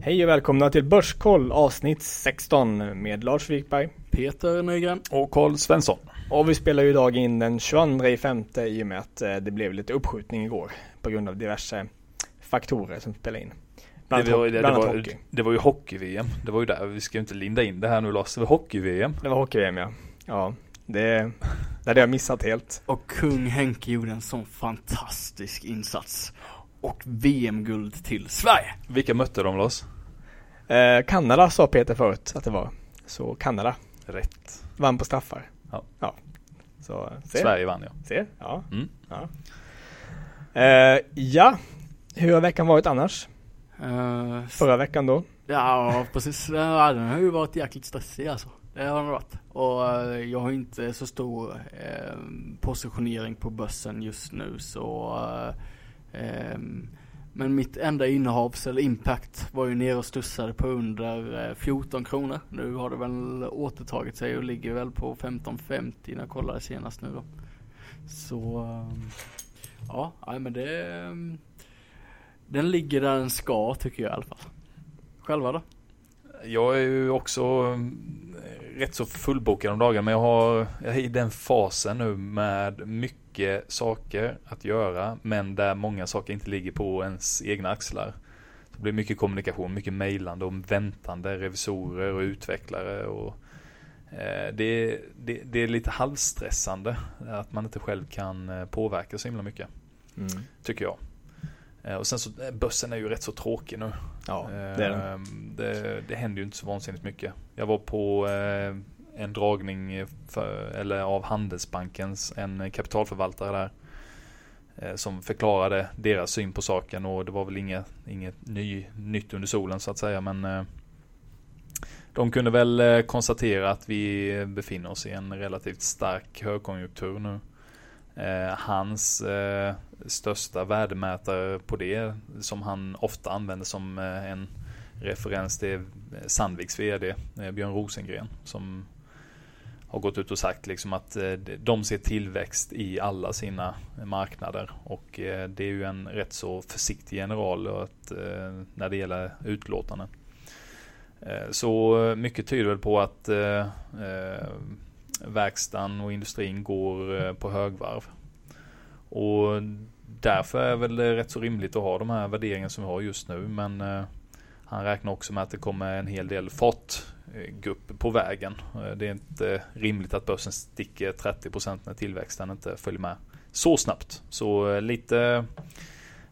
Hej och välkomna till Börskoll avsnitt 16 med Lars Wikberg. Peter Nygren. Och Karl Svensson. Och vi spelar ju idag in den 22 i femte i och med att eh, det blev lite uppskjutning igår på grund av diverse faktorer som spelar in. Bland Det var, annat- det, bland det, var, hockey. det var ju hockey-VM. Det var ju där. Vi ska ju inte linda in det här nu Lars. Det var hockey-VM. Det var hockey-VM ja. Ja, det, det hade jag missat helt. Och kung Henke gjorde en sån fantastisk insats. Och VM-guld till Sverige. Vilka mötte de Lars? Eh, Kanada sa Peter förut att det var. Så Kanada Rätt. vann på straffar. Ja. ja. Så, se. Sverige vann ja. Se, ja. Mm. Ja. Eh, ja, hur har veckan varit annars? Uh, Förra veckan då? ja, precis. Ja, den har ju varit jäkligt stressig alltså. Det har den varit. Och eh, jag har inte så stor eh, positionering på börsen just nu så eh, Ehm, men mitt enda innehavs eller impact, var ju nere och studsade på under eh, 14 kronor. Nu har det väl återtagit sig och ligger väl på 15,50 när jag kollade senast nu då. Så ehm, ja, men det ehm, Den ligger där den ska tycker jag i alla fall. Själva då? Jag är ju också mm, rätt så fullbokad om dagen men jag har jag är i den fasen nu med mycket saker att göra men där många saker inte ligger på ens egna axlar. Det blir mycket kommunikation, mycket mejlande om väntande revisorer och utvecklare och eh, det, det, det är lite halvstressande att man inte själv kan eh, påverka så himla mycket Mm. tycker jag. Eh, Och sen så, eh, börsen är ju rätt så tråkig nu. Ja, det är den. Ehm, det, det händer ju inte så vansinnigt mycket. Jag var på eh, en dragning för, eller av Handelsbankens, en kapitalförvaltare där. Som förklarade deras syn på saken och det var väl inget, inget ny, nytt under solen så att säga men de kunde väl konstatera att vi befinner oss i en relativt stark högkonjunktur nu. Eh, hans eh, största värdemätare på det som han ofta använder som eh, en referens till Sandviks vd eh, Björn Rosengren som har gått ut och sagt liksom att eh, de ser tillväxt i alla sina marknader och eh, det är ju en rätt så försiktig general att, eh, när det gäller utlåtanden. Eh, Så eh, mycket tyder väl på att eh, eh, verkstaden och industrin går eh, på högvarv. Och därför är väl det rätt så rimligt att ha de här värderingarna som vi har just nu. Men eh, han räknar också med att det kommer en hel del fartgupp eh, på vägen. Det är inte rimligt att börsen sticker 30% när tillväxten inte följer med så snabbt. Så lite,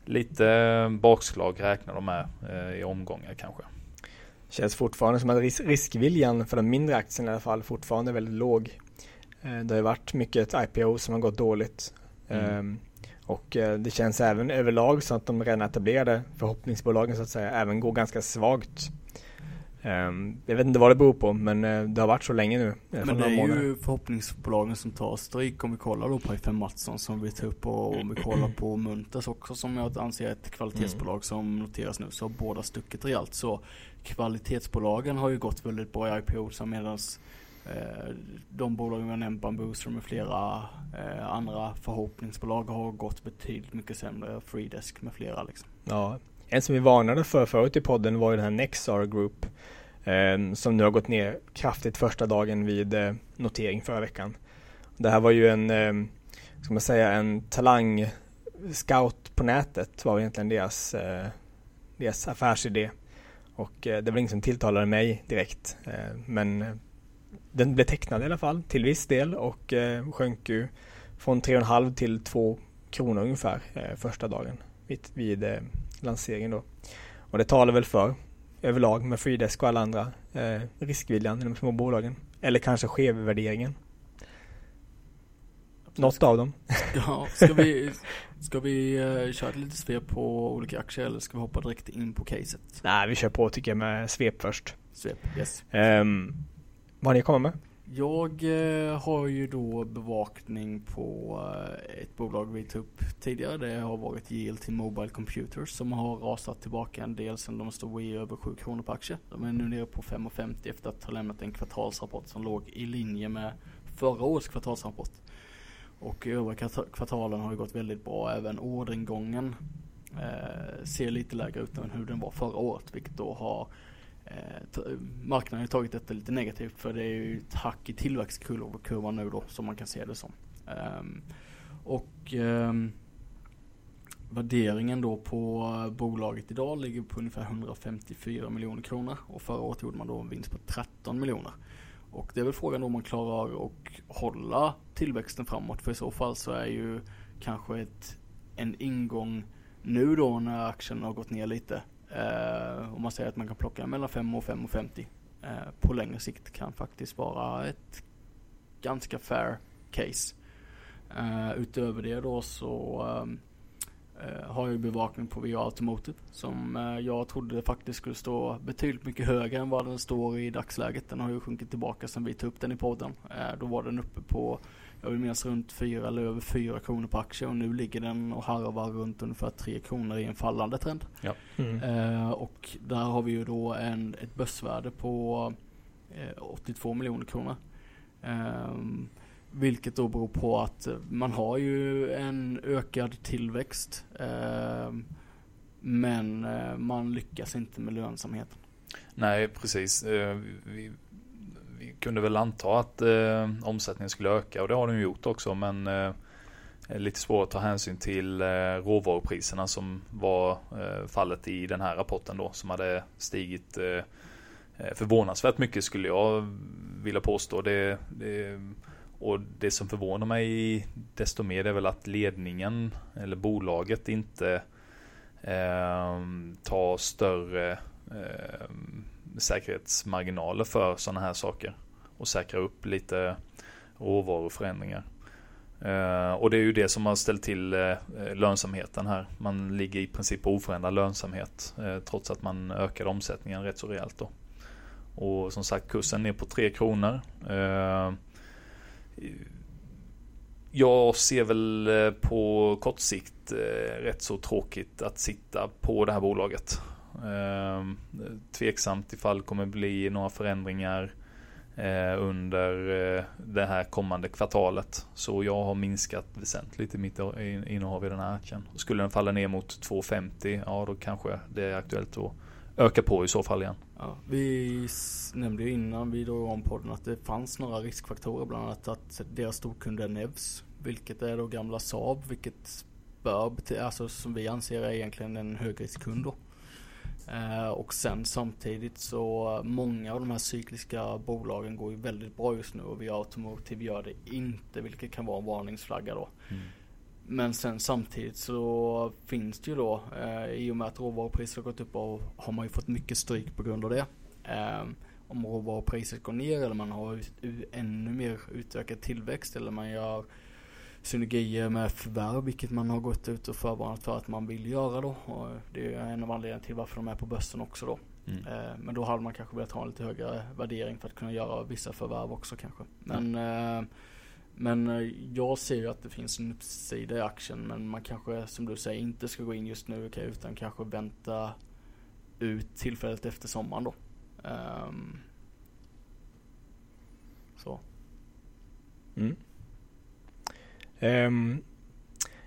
lite bakslag räknar de med i omgångar kanske. Känns fortfarande som att ris- riskviljan för de mindre aktierna i alla fall fortfarande är väldigt låg. Eh, Det har ju varit mycket IPO som har gått dåligt. Mm. Ehm, Och eh, det känns även överlag så att de redan etablerade förhoppningsbolagen så att säga även går ganska svagt. Ehm, Jag vet inte vad det beror på men eh, det har varit så länge nu. eh, Men det är månader. ju förhoppningsbolagen som tar stryk om vi kollar då på FM Mattsson som vi tar upp och om vi kollar på Munters också som jag anser är ett kvalitetsbolag som noteras nu så har båda stuckit rejält så kvalitetsbolagen har ju gått väldigt bra i IPO så medans eh, de bolagen vi har nämnt, Bambuser med flera eh, andra förhoppningsbolag har gått betydligt mycket sämre, Freedesk med flera liksom. Ja, en som vi varnade för förut i podden var ju den här Nexar Group eh, som nu har gått ner kraftigt första dagen vid eh, notering förra veckan. Det här var ju en, eh, ska man säga, en talang scout på nätet var egentligen deras, eh, deras affärsidé. Och eh, det var ingen som tilltalade mig direkt. Eh, men eh, den blev tecknad i alla fall till viss del och eh, sjönk ju från 3,5 till 2 kronor ungefär eh, första dagen vid, vid eh, lanseringen då. Och det talar väl för överlag med Freedesk och alla andra eh, riskviljan i de små bolagen. Eller kanske skevvärderingen. Något av dem. Ja, ska vi, ska vi uh, köra ett litet svep på olika aktier eller ska vi hoppa direkt in på caset? Nej, vi kör på tycker jag med svep först. Svep, yes. Um, vad har ni kommit med? Jag eh, har ju då bevakning på eh, ett bolag vi tog upp tidigare. Det har varit JLT Mobile Computers som har rasat tillbaka en del sen de stod i över 7 kronor per aktie. De är nu nere på 5,50 efter att ha lämnat en kvartalsrapport som låg i linje med förra årets kvartalsrapport. Och övriga kvartalen har ju gått väldigt bra. Även orderingången eh, ser lite lägre ut än hur den var förra året vilket då har Eh, marknaden har tagit detta lite negativt för det är ju ett hack i tillväxtkurvan nu då som man kan se det som. Ehm, och ehm, värderingen då på eh, bolaget idag ligger på ungefär 154 miljoner kronor och förra året gjorde man då en vinst på 13 miljoner. Och det är väl frågan då om man klarar att hålla tillväxten framåt för i så fall så är ju kanske ett, en ingång nu då när aktien har gått ner lite. Eh, om man säger att man kan plocka mellan 5 och 5,50 eh, på längre sikt kan faktiskt vara ett ganska fair case. Eh, utöver det då så ehm, eh, har jag bevakning på VA Automotive som eh, jag trodde faktiskt skulle stå betydligt mycket högre än vad den står i dagsläget. Den har ju sjunkit tillbaka sedan vi tog upp den i podden. Eh, då var den uppe på jag vill minnas runt 4 eller över 4 kronor på aktie och nu ligger den och harvar runt ungefär 3 kronor i en fallande trend. Ja. Mm. Eh, och där har vi ju då en, ett börsvärde på eh, 82 miljoner kronor. Eh, vilket då beror på att man har ju en ökad tillväxt. Ehm, men eh, man lyckas inte med lönsamheten. Nej, precis. Eh, vi kunde väl anta att eh, omsättningen skulle öka och det har den gjort också men eh, lite svårt att ta hänsyn till eh, råvarupriserna som var eh, fallet i den här rapporten då som hade stigit eh, eh förvånansvärt mycket skulle jag vilja påstå. Det, det, och det som förvånar mig desto mer är väl att ledningen eller bolaget inte eh, tar större eh, säkerhetsmarginaler för sådana här saker och säkra upp lite råvaruförändringar. Uh, och det är ju det som har ställt till uh, lönsamheten här. Man ligger i princip på oförändrad lönsamhet uh, trots att man ökar omsättningen rätt så rejält då. Och som sagt kursen ner på 3 kronor. Jag ser väl på kort sikt rätt så tråkigt att sitta på det här bolaget. Ehm, tveksamt ifall det kommer bli några förändringar eh, under eh, det här kommande kvartalet. Så jag har minskat väsentligt i mitt innehav i den här aktien. Skulle den falla ner mot 2,50 ja då kanske det är aktuellt att öka på i så fall igen. Ja, vi nämnde ju innan vi drog om podden att det fanns några riskfaktorer bland annat att deras storkund är Nevs vilket är då gamla Saab vilket bör, alltså som vi anser är egentligen en högriskkund då. Eh, och sen samtidigt så många av de här cykliska bolagen går ju väldigt bra just nu och vi Automotive gör det inte vilket kan vara en varningsflagga då. Mm. Men sen samtidigt så finns det ju då eh, i och med att råvarupriset har gått upp och har man ju fått mycket stryk på grund av det. Eh, om råvarupriset går ner eller man har ännu mer utökad tillväxt eller man gör synergier med förvärv, vilket man har gått ut och förvarnat för att man vill göra då. Och det är en av anledningarna till varför de är på börsen också då. Mm. Eh, men då hade man kanske velat ha en lite högre värdering för att kunna göra vissa förvärv också kanske. Men, mm. men eh, jag ser ju att det finns en uppsida i aktien men man kanske som du säger inte ska gå in just nu utan kanske vänta ut tillfället efter sommaren då. Um, så. Mm. Um,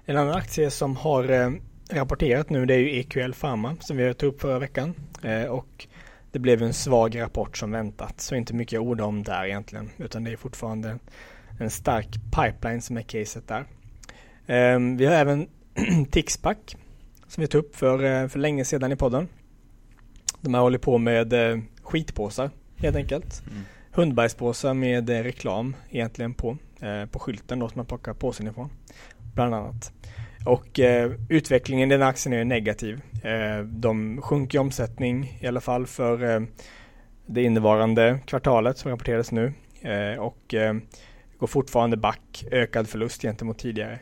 en annan aktie som har uh, rapporterat nu det är ju EQL Pharma som vi tog upp förra veckan. Uh, och det blev en svag rapport som väntat. Så inte mycket ord om där egentligen. Utan det är fortfarande en stark pipeline som är caset där. Um, vi har även Tixpack som vi tog upp för, uh, för länge sedan i podden. De har hållit på med skitpåsar helt enkelt. Mm. Hundbajspåsar med eh, reklam egentligen på eh, på skylten då som man plockar påsen ifrån. Bland annat. Och eh, utvecklingen i den aktien är negativ. Eh, de sjunker i omsättning i alla fall för eh, det innevarande kvartalet som rapporterades nu. Eh, och eh, går fortfarande back, ökad förlust gentemot tidigare.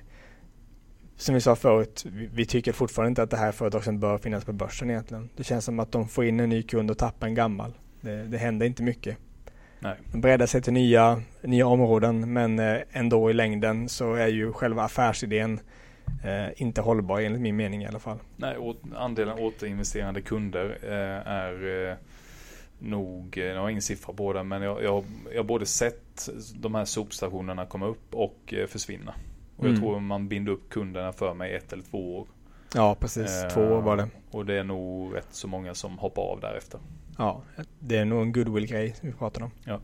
Som vi sa förut, vi, vi tycker fortfarande inte att det här företaget bör finnas på börsen egentligen. Det känns som att de får in en ny kund och tappar en gammal. Det, det händer inte mycket. Nej. Bredda sig till nya, nya områden men eh, ändå i längden så är ju själva affärsidén eh, inte hållbar enligt min mening i alla fall. Nej, andelen återinvesterande kunder eh, är eh, nog, jag har ingen siffra på det, men jag, jag, jag har både sett de här sopstationerna komma upp och eh, försvinna. Och jag mm. tror man binder upp kunderna för mig ett eller två år. Ja, precis. Två år var det. Och det är nog rätt så många som hoppar av därefter. Ja, det är nog en goodwill-grej vi pratar om. Ja.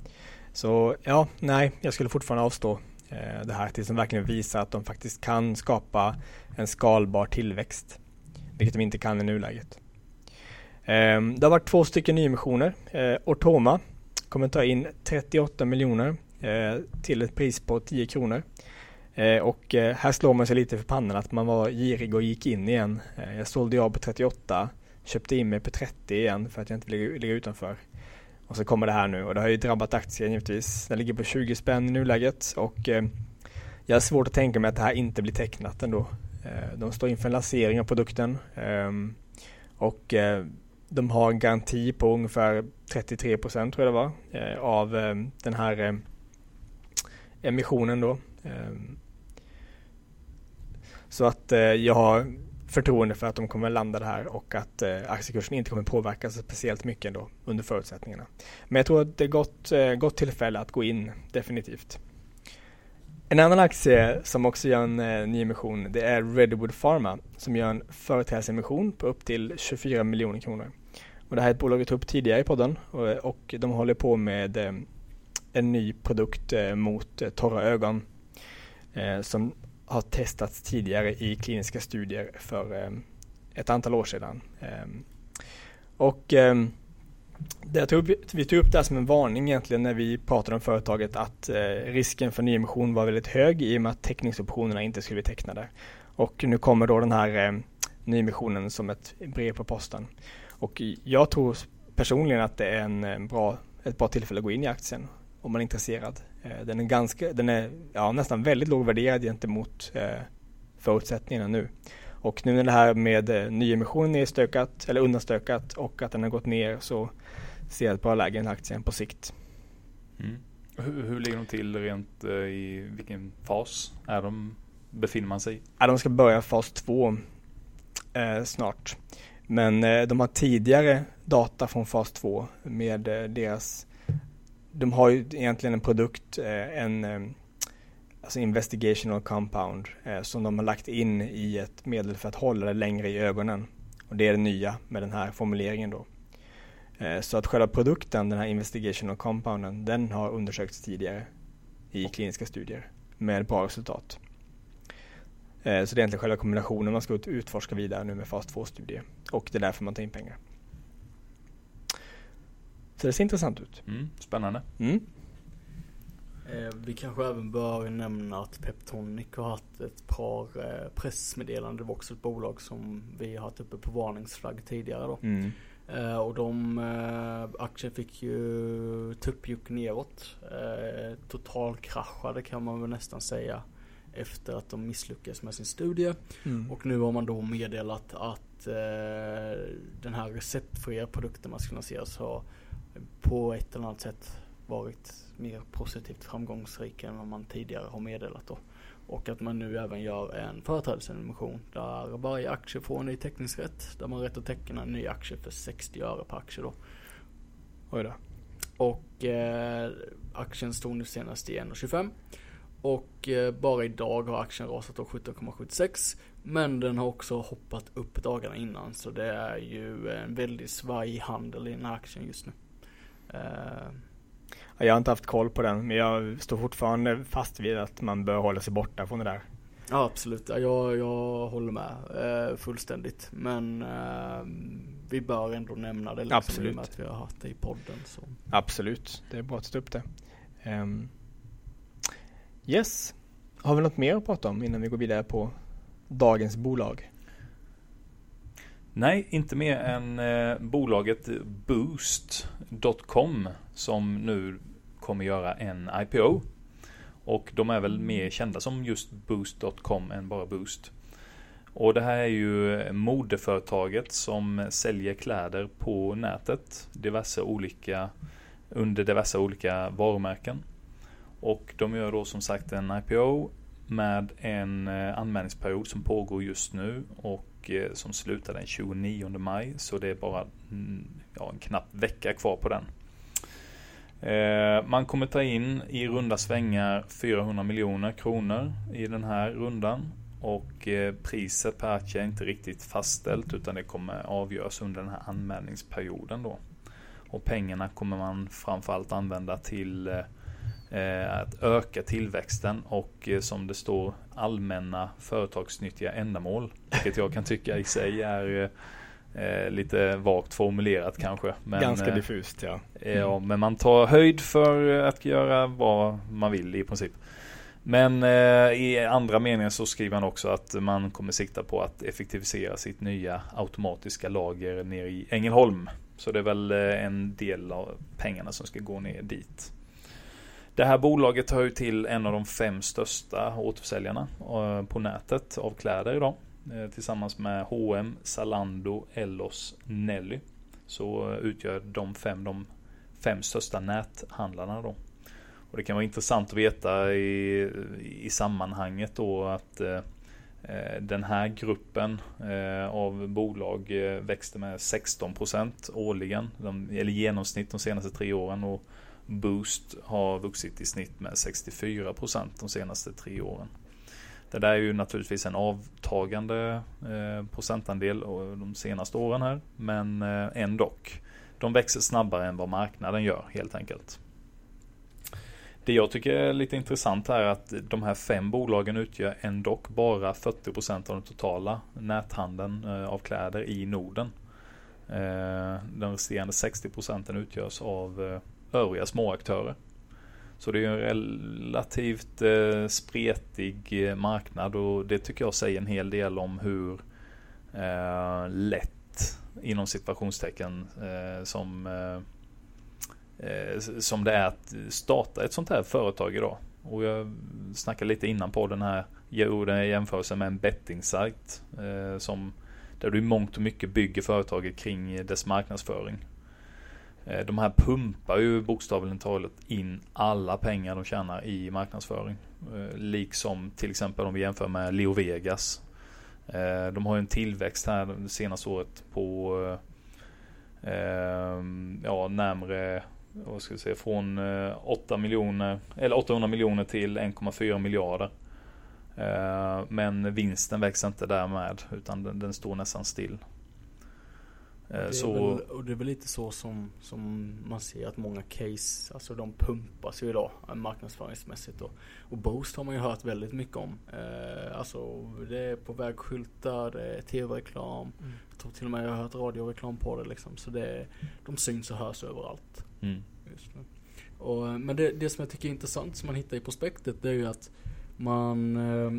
Så ja, nej, jag skulle fortfarande avstå eh, det här tills de verkligen visar att de faktiskt kan skapa en skalbar tillväxt. Vilket de inte kan i nuläget. Eh, det har varit två stycken nyemissioner. Eh, Ortoma kommer ta in 38 miljoner eh, till ett pris på 10 kronor. Eh, och eh, här slår man sig lite för pannan att man var girig och gick in igen. Jag sålde jag på 38, köpte in mig på 30 igen för att jag inte ville ligga utanför. Och så kommer det här nu och det har ju drabbat aktien givetvis. Den ligger på 20 spänn i nuläget och eh, jag har svårt att tänka mig att det här inte blir tecknat ändå. Eh, de står inför en lansering av produkten eh, och eh, de har en garanti på ungefär 33 procent tror jag det var eh, av eh, den här eh, emissionen då. Ehm, så att eh, jag har förtroende för att de kommer landa det här och att eh, aktiekursen inte kommer påverkas speciellt mycket ändå under förutsättningarna. Men jag tror att det är gott, eh, gott tillfälle att gå in definitivt. En annan aktie som också gör en eh, nyemission det är Redwood Pharma som gör en företrädesemission på upp till 24 miljoner kronor. Och det här är ett bolag vi tog upp tidigare i podden och, och de håller på med eh, en ny produkt eh, mot eh, torra ögon eh, som har testats tidigare i kliniska studier för eh, ett antal år sedan. Eh, och eh, det tog, vi tog upp det här som en varning egentligen när vi pratade om företaget att risken för nyemission var väldigt hög i och med att teckningsoptionerna inte skulle bli tecknade. Och nu kommer då den här nyemissionen som ett brev på posten. Och jag tror personligen att det är en bra, ett bra tillfälle att gå in i aktien om man är intresserad. Eh, den är, ganska, den är ja, nästan väldigt låg värderad gentemot eh, förutsättningarna nu. Och nu när det här med eh, nyemissionen är stökat, eller undanstökat och att den har gått ner så ser jag ett bra läge i aktien på sikt. Mm. Hur, hur ligger de till rent i vilken fas är de, befinner man sig i? Ja, de ska börja fas två eh, snart. Men eh, de har tidigare data från fas två med eh, deras de har ju egentligen en produkt, eh, en eh, alltså investigational compound eh, som de har lagt in i ett medel för att hålla det längre i ögonen. Och det är det nya med den här formuleringen då. Så att själva produkten, den här investigational compounden, den har undersökts tidigare i kliniska studier med bra resultat. Så det är egentligen själva kombinationen man ska utforska vidare nu med fas 2-studier och det är därför man tar in pengar. Så det ser intressant ut. Mm, spännande. Mm. Eh, vi kanske även bör nämna att Peptonic har haft ett par eh, pressmeddelanden. Det var också ett bolag som vi har haft uppe på varningsflagg tidigare då. Mm. Eh, och de aktien fick ju tuppjuck neråt. Totalkraschade kan man väl nästan säga. Efter att de misslyckades med sin studie. Mm. Och nu har man då meddelat att den här receptfria produkten man ska lanseras har på ett eller annat sätt varit mer positivt framgångsrik än vad man tidigare har meddelat då. Och att man nu även gör en företrädesemission där varje aktie får en ny teckningsrätt. Där man har rätt att teckna en ny aktie för 60 öre per aktie då. Oj då. Och eh, aktien stod nu senast i 1,25. Och eh, bara idag har aktien rasat då 17,76. Men den har också hoppat upp dagarna innan. Så det är ju en väldigt svajig handel i den här aktien just nu. Uh, jag har inte haft koll på den, men jag står fortfarande fast vid att man bör hålla sig borta från det där. Ja absolut, jag, jag håller med uh, fullständigt. Men uh, vi bör ändå nämna det liksom, absolut. att vi har haft det i podden. Så. Absolut, det är bra att ta upp det. Um, yes, har vi något mer att prata om innan vi går vidare på dagens bolag? Nej, inte mer än eh, bolaget Boost.com som nu kommer göra en IPO. Och de är väl mer kända som just Boost.com än bara Boost. Och det här är ju modeföretaget som säljer kläder på nätet. Diverse olika, under diverse olika varumärken. Och de gör då som sagt en IPO med en eh, anmälningsperiod som pågår just nu och och eh, som slutar den 29 maj. Så det är bara mm, ja, en knapp vecka kvar på den. Eh, man kommer ta in i runda svängar 400 miljoner kronor i den här rundan. och eh, priset per aktie är inte riktigt fastställt utan det kommer avgöras under den här anmälningsperioden då. Och pengarna kommer man framförallt använda till eh, att öka tillväxten och som det står allmänna företagsnyttiga ändamål. Vilket jag kan tycka i sig är Eh, lite vagt formulerat kanske. Men, Ganska eh, diffust ja. Mm. Ja, men man tar höjd för att göra vad man vill i princip. Men eh, i andra meningen så skriver han också att man kommer sikta på att effektivisera sitt nya automatiska lager nere i Ängelholm. Så det är väl eh, en del av pengarna som ska gå ner dit. Det här bolaget hör ju till en av de fem största återförsäljarna eh, på nätet av kläder idag. Eh, tillsammans med H&M, Zalando, Ellos, Nelly. Så eh, utgör de fem de fem största näthandlarna då. Och det kan vara intressant att veta i, i sammanhanget då att eh, den här gruppen eh, av bolag växte med 16% årligen, de, eller genomsnitt de senaste tre åren. Och Boost har vuxit i snitt med 64% de senaste tre åren. Det där är ju naturligtvis en avtagande eh, procentandel eh, de senaste åren här. Men eh, ändå. De växer snabbare än vad marknaden gör helt enkelt. Det jag tycker är lite intressant här är att de här fem bolagen utgör ändå bara 40% av den totala näthandeln av kläder i Norden. Den resterande 60% utgörs av övriga småaktörer. Så det är en relativt eh, spretig eh, marknad och det tycker jag säger en hel del om hur eh, lätt inom situationstecken eh, som, eh, eh, som det är att starta ett sånt här företag idag. Och jag snackade lite innan på den här gjorde jämförelsen med en bettingsajt eh, som där du i mångt och mycket bygger företaget kring eh, dess marknadsföring. Eh, de här pumpar ju bokstavligen talat in alla pengar de tjänar i marknadsföring. Eh, liksom till exempel om vi jämför med Leo Vegas. Eh, de har ju en tillväxt här det senaste året på ja, närmre vad ska jag säga, från 8 miljoner eller 800 miljoner till 1,4 miljarder. Men vinsten växer inte därmed utan den, den står nästan still. Det så... Väl, och det är väl lite så som, som man ser att många case, alltså de pumpas ju idag eh, marknadsföringsmässigt då. Och Boost har man ju hört väldigt mycket om. Eh, alltså det är på vägskyltar, det är tv-reklam. Mm. Jag tror till och med jag har hört radioreklam på det liksom. Så det, de syns och hörs överallt. Mm. Just nu. Och, men det, det som jag tycker är intressant som man hittar i prospektet det är ju att man eh,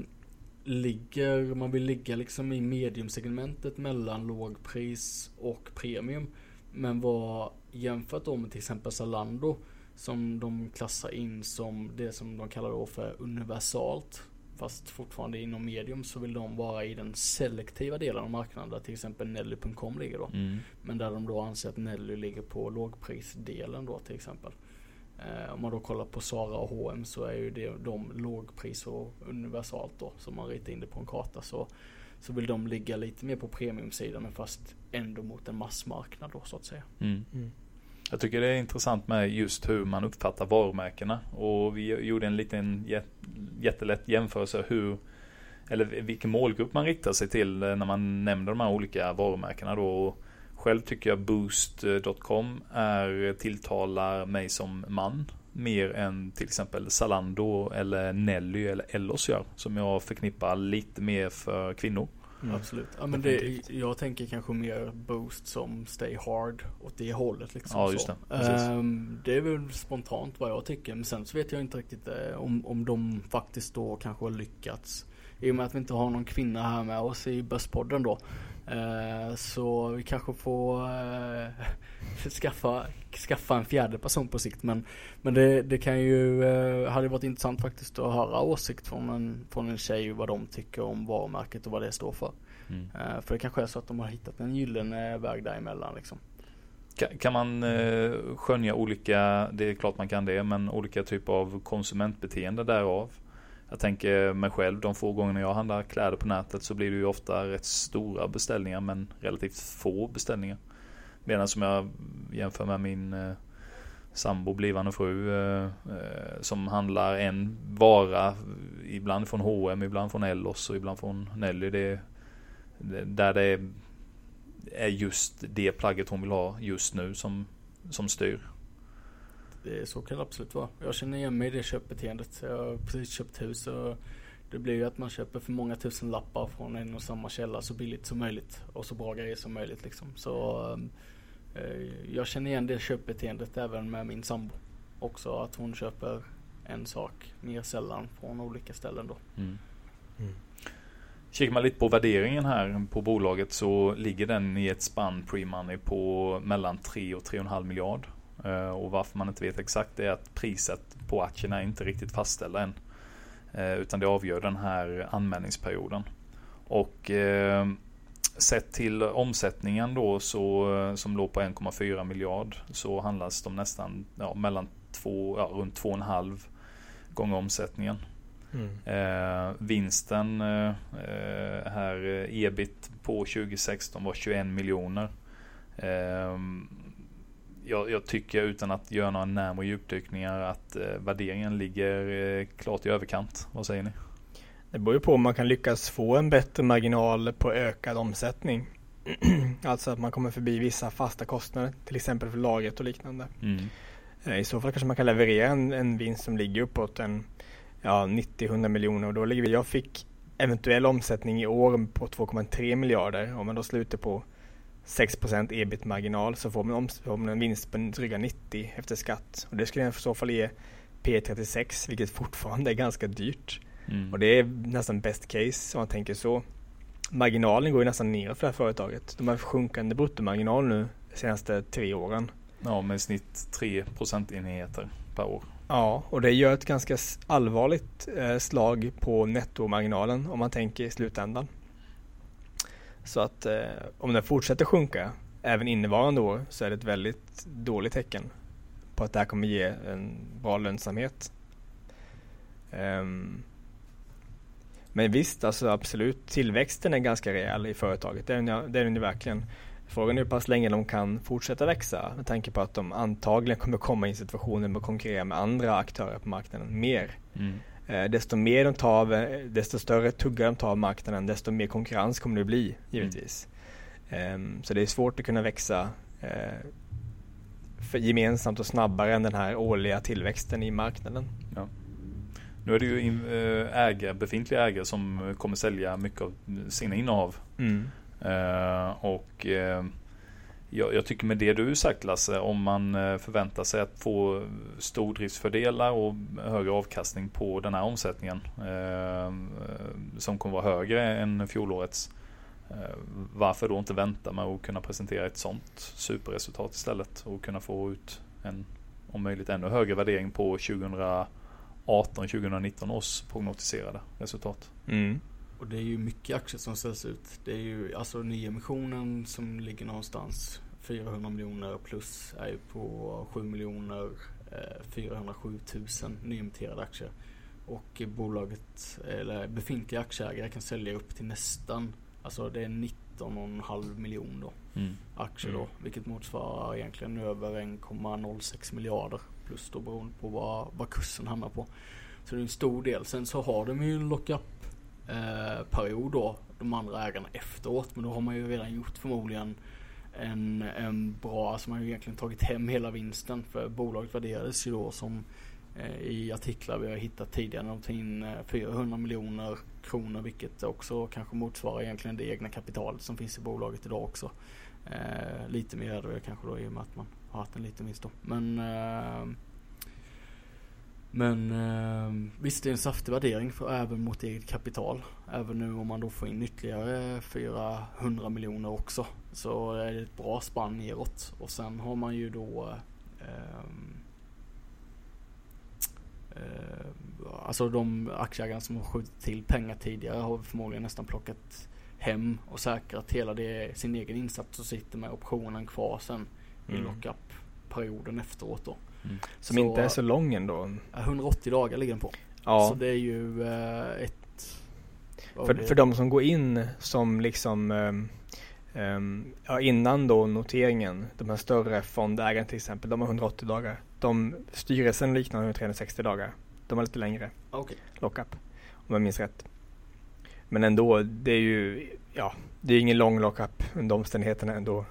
ligger, man vill ligga liksom i mediumsegmentet mellan lågpris och premium. Men vad jämfört då med till exempel Zalando som de klassar in som det som de kallar då för universalt. Fast fortfarande inom medium så vill de vara i den selektiva delen av marknaden där till exempel Nelly.com ligger då. Mm. Men där de då anser att Nelly ligger på lågprisdelen då till exempel. Eh, om man då kollar på Sara och H&M så är ju det de lågpris och universalt då. Som man ritar in det på en karta så, så vill de ligga lite mer på premiumsidan men fast ändå mot en massmarknad då så att säga. Mm. Mm. Jag tycker det är intressant med just hur man uppfattar varumärkena och vi gjorde en liten jättelätt jämförelse hur eller vilken målgrupp man riktar sig till när man nämner de här olika varumärkena då. Själv tycker jag Boost.com är, tilltalar mig som man mer än till exempel Zalando eller Nelly eller Ellos gör. Som jag förknippar lite mer för kvinnor. Mm. Absolut. Ja, men det, jag tänker kanske mer Boost som Stay Hard åt det hållet. Liksom ja, just det. Um, det är väl spontant vad jag tycker. Men sen så vet jag inte riktigt uh, om, om de faktiskt då kanske har lyckats. I och med att vi inte har någon kvinna här med oss i Bösspodden då. Eh, så vi kanske får uh, skaffa, skaffa en fjärde person på sikt. Men, men det, det kan ju, uh, hade varit intressant faktiskt att höra åsikt från en, från en tjej vad de tycker om varumärket och vad det står för. Mm. för det kanske är så att de har hittat en gyllene väg däremellan liksom. Kan, man skönja olika, det är klart man kan det, men olika typer av konsumentbeteende därav? Jag tänker mig själv, de få gånger jag handlar kläder på nätet så blir det ju ofta rätt stora beställningar men relativt få beställningar. Medan som jag jämför med min eh, sambo, blivande fru eh, eh, som handlar en vara ibland från H&M, ibland från Ellos och ibland från Nelly. Det, där det är, är just det plagget hon vill ha just nu som, som styr. Det, så kan det absolut vara. Jag känner igen mig i det köpbeteendet. Jag har precis köpt hus och det blir ju att man köper för många tusen lappar från en och samma källa så billigt som möjligt och så bra grejer som möjligt liksom. Så eh, jag känner igen det köpbeteendet även med min sambo. Också att hon köper en sak mer sällan från olika ställen då. Mm. Mm. Kikar man lite på värderingen här på bolaget så ligger den i ett spann pre-money på mellan 3 och 3,5 miljard. Eh, och varför man inte vet exakt är att priset på aktierna är inte riktigt fastställda än. Eh, utan det avgör den här anmälningsperioden. Och eh, sett till omsättningen då så, som låg på 1,4 miljard så handlas de nästan ja, mellan två, ja, runt 2,5 gånger omsättningen. Mm. Eh, vinsten eh, här, ebit på 2016 var 21 miljoner. Eh, jag, jag, tycker utan att göra några närmare djupdykningar att eh, värderingen ligger eh, klart i överkant. Vad säger ni? Det beror ju på om man kan lyckas få en bättre marginal på ökad omsättning. alltså att man kommer förbi vissa fasta kostnader, till exempel för lagret och liknande. Mm. Eh, I så fall kanske man kan leverera en, en vinst som ligger uppåt en ja, 90-100 miljoner och då ligger vi, jag fick eventuell omsättning i år på 2,3 miljarder om man då slutar på 6% ebit-marginal så får man, får man en vinst på dryga 90 efter skatt. Och det skulle i så fall ge P36 vilket fortfarande är ganska dyrt. Mm. Och det är nästan best case om man tänker så. Marginalen går ju nästan ner för det här företaget. De har sjunkande bruttomarginal nu de senaste tre åren. Ja, med snitt 3 procentenheter per år. Ja, och det gör ett ganska allvarligt eh, slag på nettomarginalen om man tänker i slutändan. Så att eh, om den fortsätter sjunka även innevarande år så är det ett väldigt dåligt tecken på att det här kommer ge en bra lönsamhet. Um, men visst, alltså absolut, tillväxten är ganska rejäl i företaget. Det är den, det är den verkligen. Frågan är hur pass länge de kan fortsätta växa med tanke på att de antagligen kommer komma i situationer med att konkurrera med andra aktörer på marknaden mer. Mm. Eh, desto mer de tar av, eh, desto större tuggar de tar av marknaden, desto mer konkurrens kommer det bli givetvis. Mm. Så det är svårt att kunna växa eh, gemensamt och snabbare än den här årliga tillväxten i marknaden. Ja. Nu är det ju ägare, befintliga ägare som kommer sälja mycket av sina innehav. Mm. och jag, jag, tycker med det du sagt Lasse, om man eh, förväntar sig att få stordriftsfördelar och högre avkastning på den här omsättningen eh, som kommer vara högre än fjolårets. Eh, varför då inte vänta med att kunna presentera ett sånt superresultat istället och kunna få ut en om möjligt ännu högre värdering på 2018-2019 års prognostiserade resultat. Mm. Och det är ju mycket aktier som säljs ut. Det är ju alltså nyemissionen som ligger någonstans 400 miljoner plus är ju på 7 miljoner 407 000 nyemitterade aktier. Och bolaget, eller befintliga aktieägare kan sälja upp till nästan, alltså det är 19,5 miljoner då, mm. aktier då. Mm. Vilket motsvarar egentligen över 1,06 miljarder. Plus då beroende på vad, vad kursen hamnar på. Så det är en stor del. Sen så har de ju en lockup eh, period då, de andra ägarna efteråt. Men då har man ju redan gjort förmodligen en, en bra, alltså man har ju egentligen tagit hem hela vinsten för bolaget värderades ju då som eh, i artiklar vi har hittat tidigare de tar in 400 miljoner kronor vilket också kanske motsvarar egentligen det egna kapitalet som finns i bolaget idag också. Eh, lite mer kanske då i och med att man har haft en liten vinst då. Men eh, men eh, visst det är en saftig värdering för även mot eget kapital. Även nu om man då får in ytterligare 400 miljoner också. Så är det ett bra spann neråt. Och sen har man ju då eh, eh, Alltså de aktieägarna som har skjutit till pengar tidigare har förmodligen nästan plockat hem och säkrat hela det, sin egen insats och sitter med optionen kvar sen mm. i lockup-perioden efteråt då. Som så, inte är så lång ändå. 180 dagar ligger den på. Ja. Så det är ju eh, ett... För, för de som går in som liksom eh, Um, ja, innan då noteringen, de här större fondägarna till exempel, de har 180 dagar. De, styrelsen har 360 dagar. De har lite längre okay. lockup, om jag minns rätt. Men ändå, det är ju, ja, det är ingen lång lockup under omständigheterna ändå.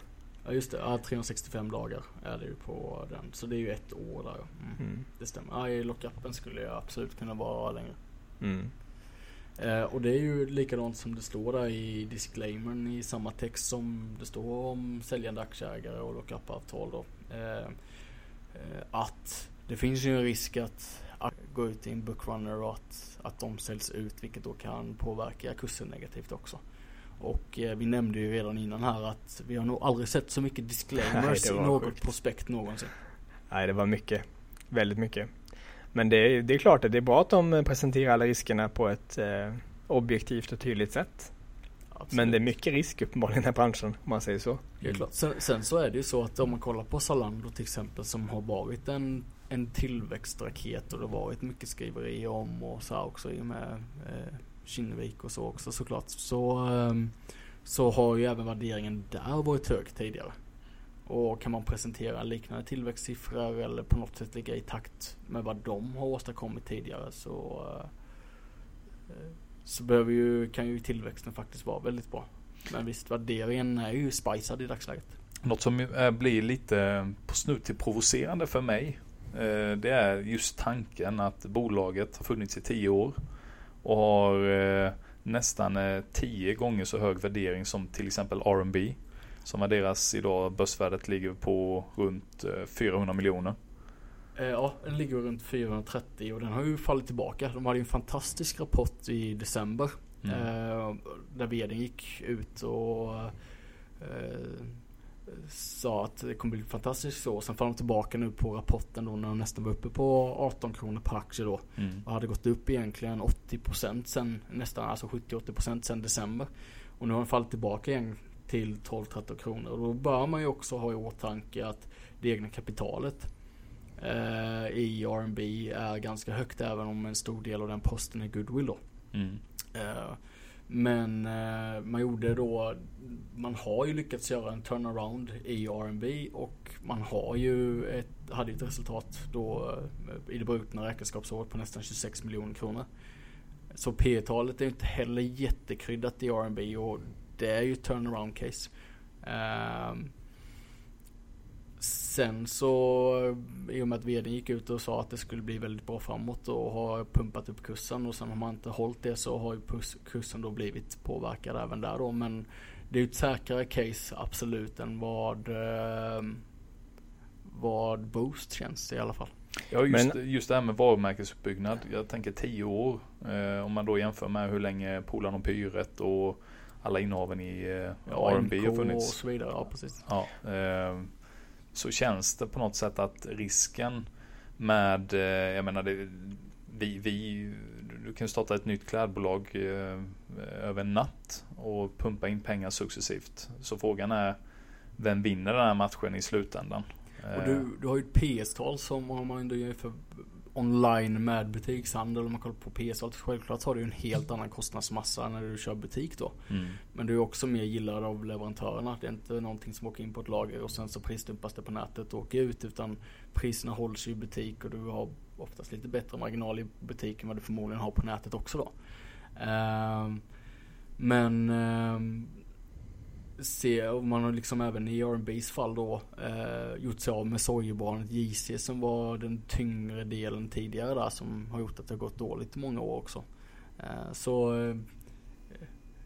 Ja just det, ja, 365 dagar är det ju på den. Så det är ju ett år där. Mm. Mm. Det stämmer. Ja, i lockupen skulle jag absolut kunna vara längre. Mm. Eh, och det är ju likadant som det står där i disclaimern i samma text som det står om säljande aktieägare och lockup-avtal då. Eh, eh, att det finns ju en risk att, att gå ut i en bookrunner och att, att de säljs ut vilket då kan påverka kursen negativt också. Och eh, vi nämnde ju redan innan här att vi har nog aldrig sett så mycket disclaimers Nej, i något sjukt. prospekt någonsin. Nej det var mycket. Väldigt mycket. Men det är, det är klart att det är bra att de presenterar alla riskerna på ett eh, objektivt och tydligt sätt. Absolut. Men det är mycket risk uppenbarligen i den här branschen om man säger så. Mm. Klart. Sen, sen, så är det ju så att om man kollar på Zalando till exempel som har varit en, en tillväxtraket och det har varit mycket skriverier om och så här också i och med eh, Kinnevik och så också såklart. Så, ehm, så har ju även värderingen där varit hög tidigare. Och kan man presentera liknande tillväxtsiffror eller på något sätt ligga i takt med vad de har åstadkommit tidigare så eh, så behöver ju, kan ju tillväxten faktiskt vara väldigt bra. Men visst, värderingen är ju spicead i dagsläget. Något som eh, blir lite på snut till provocerande för mig. Eh, det är just tanken att bolaget har funnits i tio år och har eh, nästan tio gånger så hög värdering som till exempel R&B som värderas idag, börsvärdet ligger på runt 400 eh, miljoner. Eh, ja, den ligger runt 430 och den har ju fallit tillbaka. De hade ju en fantastisk rapport i december. Mm. Eh, där vdn gick ut och eh, sa att det kommer bli fantastiskt så. Sen föll de tillbaka nu på rapporten då när de nästan var uppe på 18 kronor per aktie då. Mm. Och hade gått upp egentligen 80% sen nästan, alltså 70-80% sen december. Och nu har den fallit tillbaka igen till 12-13 kronor. Och då bör man ju också ha i åtanke att det egna kapitalet eh, i R&B är ganska högt även om en stor del av den posten är goodwill då. Mm. Eh, men eh, man gjorde då, man har ju lyckats göra en turnaround i R&B och man har ju ett, hade ett resultat då eh, i det brutna räkenskapsåret på nästan 26 miljoner kronor. Så P talet är inte heller jättekryddat i R&B och det är ju turnaround case. Um, sen så i och med att vdn gick ut och sa att det skulle bli väldigt bra framåt och har pumpat upp kursen och sen har man inte hållit det så har ju kursen då blivit påverkad även där då men det är ju ett säkrare case absolut än vad eh, vad Boost känns i alla fall. Ja just, Men, just det här med varumärkesuppbyggnad. Jag tänker tio år. Eh, om man då jämför med hur länge Polarn och Pyret och alla innehaven i eh, ja, R&B har funnits. och så vidare, ja precis. Ja, eh, så känns det på något sätt att risken med, eh, jag menar det, vi, vi, du kan starta ett nytt klädbolag eh, över en natt och pumpa in pengar successivt. Så frågan är, vem vinner den här matchen i slutändan? Och du, du har ju ett PS-tal som om man ändå jämför online med butikshandel. Om man kollar på PS så självklart har du en helt annan kostnadsmassa när du kör butik då. Mm. Men du är också mer gillad av leverantörerna. Det är inte någonting som åker in på ett lager och sen så prisdumpas det på nätet och åker ut. Utan priserna hålls i butik och du har oftast lite bättre marginal i butik än vad du förmodligen har på nätet också då. Uh, men uh, se, och man har liksom även i R&B's fall då eh, gjort sig av med sojabarnet JC som var den tyngre delen tidigare där som har gjort att det har gått dåligt i många år också. Eh, så eh,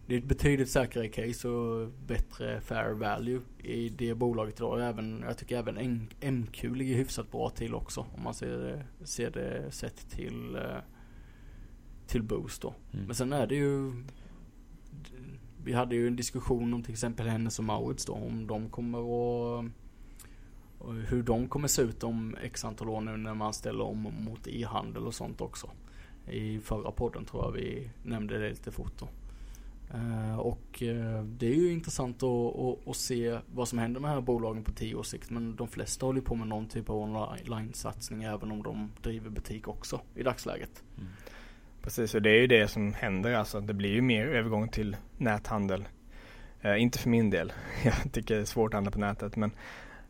det är ett betydligt säkrare case och bättre fair value i det bolaget idag. Även, jag tycker även MQ ligger hyfsat bra till också om man ser det, ser det sett till, eh, till Boost då. Mm. Men sen är det ju vi hade ju en diskussion om till exempel Hennes och Maurits då, om de kommer att eh, hur de kommer se ut om x antal år nu när man ställer om mot e-handel och sånt också. I förra podden tror jag vi nämnde det lite fort då. Eh, och eh, det är ju intressant att, att, att, se vad som händer med de här bolagen på tio års sikt. Men de flesta håller på med någon typ av online-satsning även om de driver butik också i dagsläget. Mm. Precis, och det är ju det som händer alltså. Det blir ju mer övergång till näthandel. Eh, inte för min del. Jag tycker det är svårt att handla på nätet men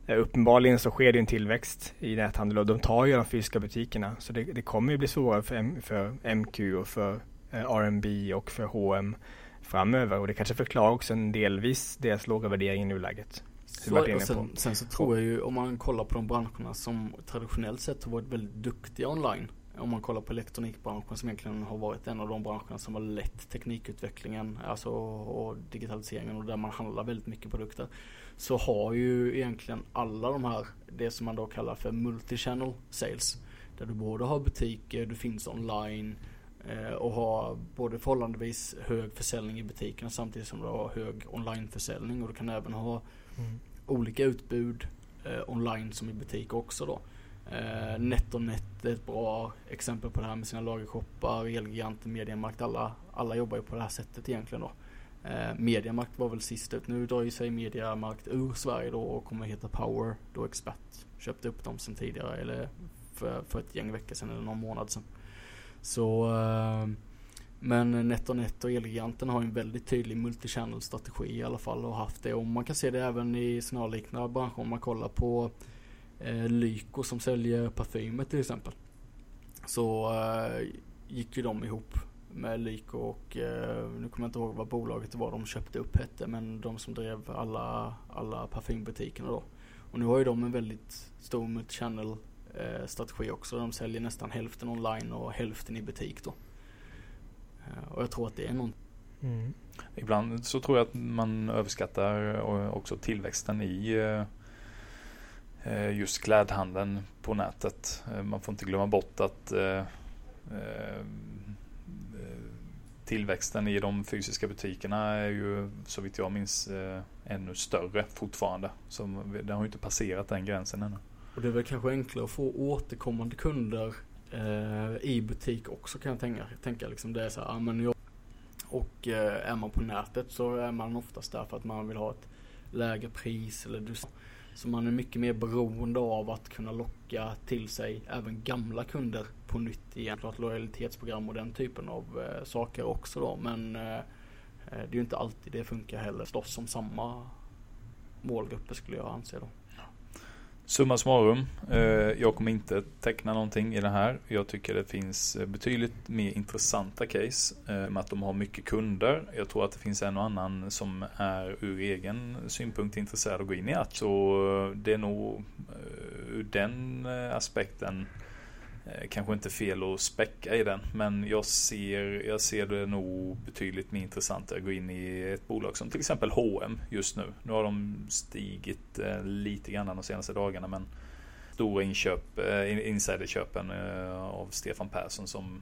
eh, uppenbarligen så sker det en tillväxt i näthandel och de tar ju de fysiska butikerna så det, det kommer ju bli svårare för, M, för MQ och för eh, R&B och för H&M framöver och det kanske förklarar också en delvis deras låga värdering i nuläget. Så, och sen, sen, så tror jag ju om man kollar på de branscherna som traditionellt sett har varit väldigt duktiga online. Om man kollar på elektronikbranschen som egentligen har varit en av de branscherna som har lett teknikutvecklingen alltså, och digitaliseringen och där man handlar väldigt mycket produkter. Så har ju egentligen alla de här, det som man då kallar för multi-channel sales. Där du både har butiker, du finns online eh, och har både förhållandevis hög försäljning i butikerna samtidigt som du har hög onlineförsäljning och du kan även ha mm. olika utbud eh, online som i butik också då. Eh, NetOnNet är ett bra exempel på det här med sina lagershoppar, Elgiganten, Mediamarkt. Alla, alla jobbar ju på det här sättet egentligen då. Eh, Mediamarkt var väl sist ut. Nu drar ju sig Mediamarkt ur Sverige då och kommer heta Power. Då Expert köpte upp dem sen tidigare eller för, för ett gäng veckor sedan eller någon månad sedan. Så eh, men NetOnNet och Elgiganten har en väldigt tydlig multichannel strategi i alla fall och haft det. Och man kan se det även i snarliknande branscher om man kollar på Lyko som säljer parfymer till exempel. Så eh, gick ju de ihop med Lyko och eh, nu kommer jag inte ihåg vad bolaget var de köpte upp hette men de som drev alla, alla parfymbutikerna då. Och nu har ju de en väldigt stor multichannel eh, strategi också. De säljer nästan hälften online och hälften i butik då. Eh, och jag tror att det är någon mm. Ibland så tror jag att man överskattar också tillväxten i eh, Eh, Eh, just klädhandeln på nätet. Eh, man får inte glömma bort att eh, tillväxten i de fysiska butikerna är ju så vitt jag minns ännu större fortfarande. Så den har ju inte passerat den gränsen ännu. Och det är väl kanske enklare att få återkommande kunder i butik också kan jag tänka. tänka liksom det är så här, men jag, och är man på nätet så är man oftast där för att man vill ha ett lägre pris eller du så man är mycket mer beroende av att kunna locka till sig även gamla kunder på nytt igen. Klart lojalitetsprogram och den typen av eh, saker också då. Men eh, eh det är ju inte alltid det funkar heller. Slåss som samma målgrupper skulle jag anse då. Summa summarum, eh, jag kommer inte teckna någonting i det här. Jag tycker det finns eh, betydligt mer intressanta case eh, med att de har mycket kunder. Jag tror att det finns en och annan som är ur egen synpunkt intresserad att gå in i att. Så det är nog ur den aspekten Eh, kanske inte fel att späcka i den, men jag ser, jag ser det nog betydligt mer intressant att gå in i ett bolag som till exempel H&M just nu. Nu har de stigit eh, lite grann de senaste dagarna, men stora inköp, eh, insiderköpen av Stefan Persson som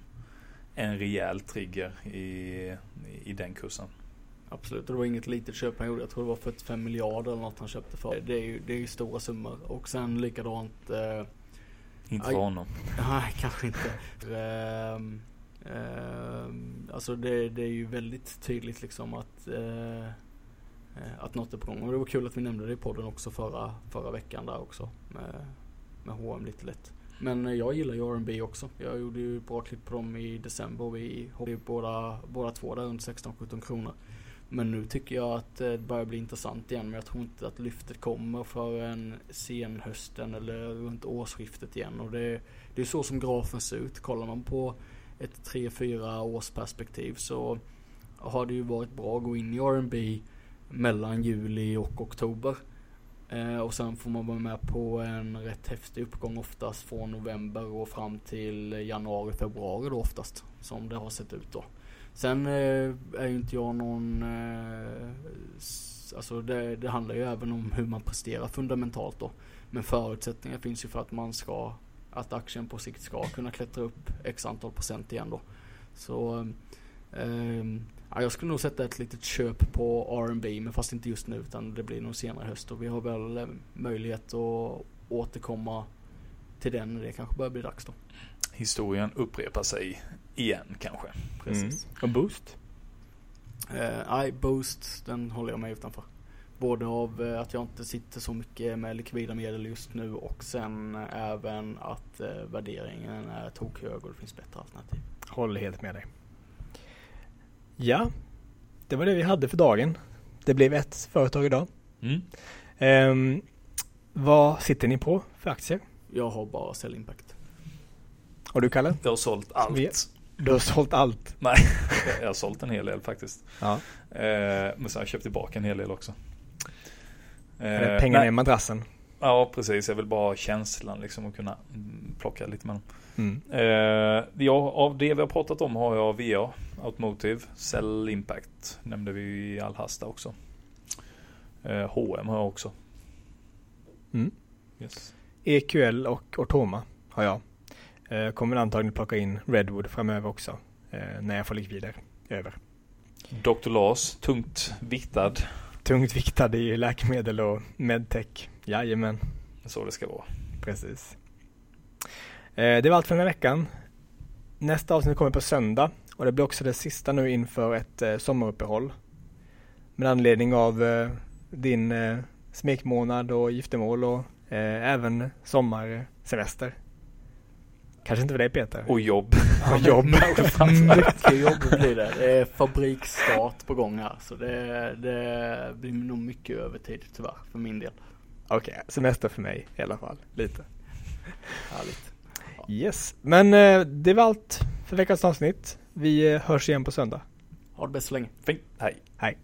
en rejäl trigger i, i den kursen. Absolut, och det var inget litet köp han gjorde. Jag tror det var 45 miljarder eller något han köpte för. Det är ju det är stora summor. Och sen likadant eh, inte för honom. Nej, kanske inte. Um, um, alltså det, det, är ju väldigt tydligt liksom att, uh, att något är på gång. Och det var kul att vi nämnde det i podden också förra, förra veckan där också. Med, med H&M lite lätt. Men jag gillar ju R&B också. Jag gjorde ju bra klipp på dem i december. Vi hoppade båda, båda två där runt 16-17 kronor. Men nu tycker jag att det börjar bli intressant igen. Men jag tror inte att lyftet kommer förrän senhösten eller runt årsskiftet igen. Och det, det är så som grafen ser ut. Kollar man på ett 3-4 års perspektiv så har det ju varit bra att gå in i R&B mellan juli och oktober. Eh, och sen får man vara med på en rätt häftig uppgång oftast från november och fram till januari, februari då oftast. Som det har sett ut då. Sen eh, är ju inte jag någon... Eh, alltså det, det, handlar ju även om hur man presterar fundamentalt då. Men förutsättningar finns ju för att man ska... Att aktien på sikt ska kunna klättra upp x antal procent igen då. Så... Eh, ja, jag skulle nog sätta ett litet köp på R&B men fast inte just nu utan det blir nog senare i höst och vi har väl eh, möjlighet att återkomma till den när det kanske börjar bli dags då historien upprepar sig igen kanske. Precis. Mm. Och Boost? Eh, nej, uh, Boost den håller jag mig utanför. Både av uh, att jag inte sitter så mycket med likvida medel just nu och sen uh, även att värderingen är tokhög och det finns bättre alternativ. Håller helt med dig. Ja, det var det vi hade för dagen. Det blev ett företag idag. Mm. Ehm, vad sitter ni på för aktier? Jag har bara Sell Impact. Och du Kalle? Jag har sålt allt. Du har sålt allt. Nej, jag har sålt en hel del faktiskt. Ja. Eh, men sen har jag köpt tillbaka en hel del också. Eh, Pengarna i madrassen. Ja, precis. Jag vill bara ha känslan liksom och kunna mm, plocka lite med dem. Mm. Eh, ja, av det vi har pratat om har jag VA, Automotive, Cell Impact nämnde vi i all hast där också. Eh, H&M har jag också. Mm. Yes. EQL och Ortoma har jag. Eh, kommer antagligen plocka in Redwood framöver också. Eh, när jag får likvider över. Dr. Lars, tungt viktad. Tungt viktade i läkemedel och medtech. Jajamän, Så det ska vara. precis. Eh, det var allt för den här veckan. Nästa avsnitt kommer på söndag och det blir också det sista nu inför ett eh, sommaruppehåll. Med anledning av din smekmånad och giftermål och även sommarsemester. Kanske inte för dig Peter? Och jobb. Och jobb. Mycket jobb blir det. Det är fabriksstart på gång här. Så det, det blir nog mycket övertid tyvärr för min del. Okej, semester för mig i alla fall. Lite. Härligt. Yes, men eh, det var allt för veckans avsnitt. Vi eh, hörs igen på söndag. Ha det bäst så länge. Fint. Hej. Hej.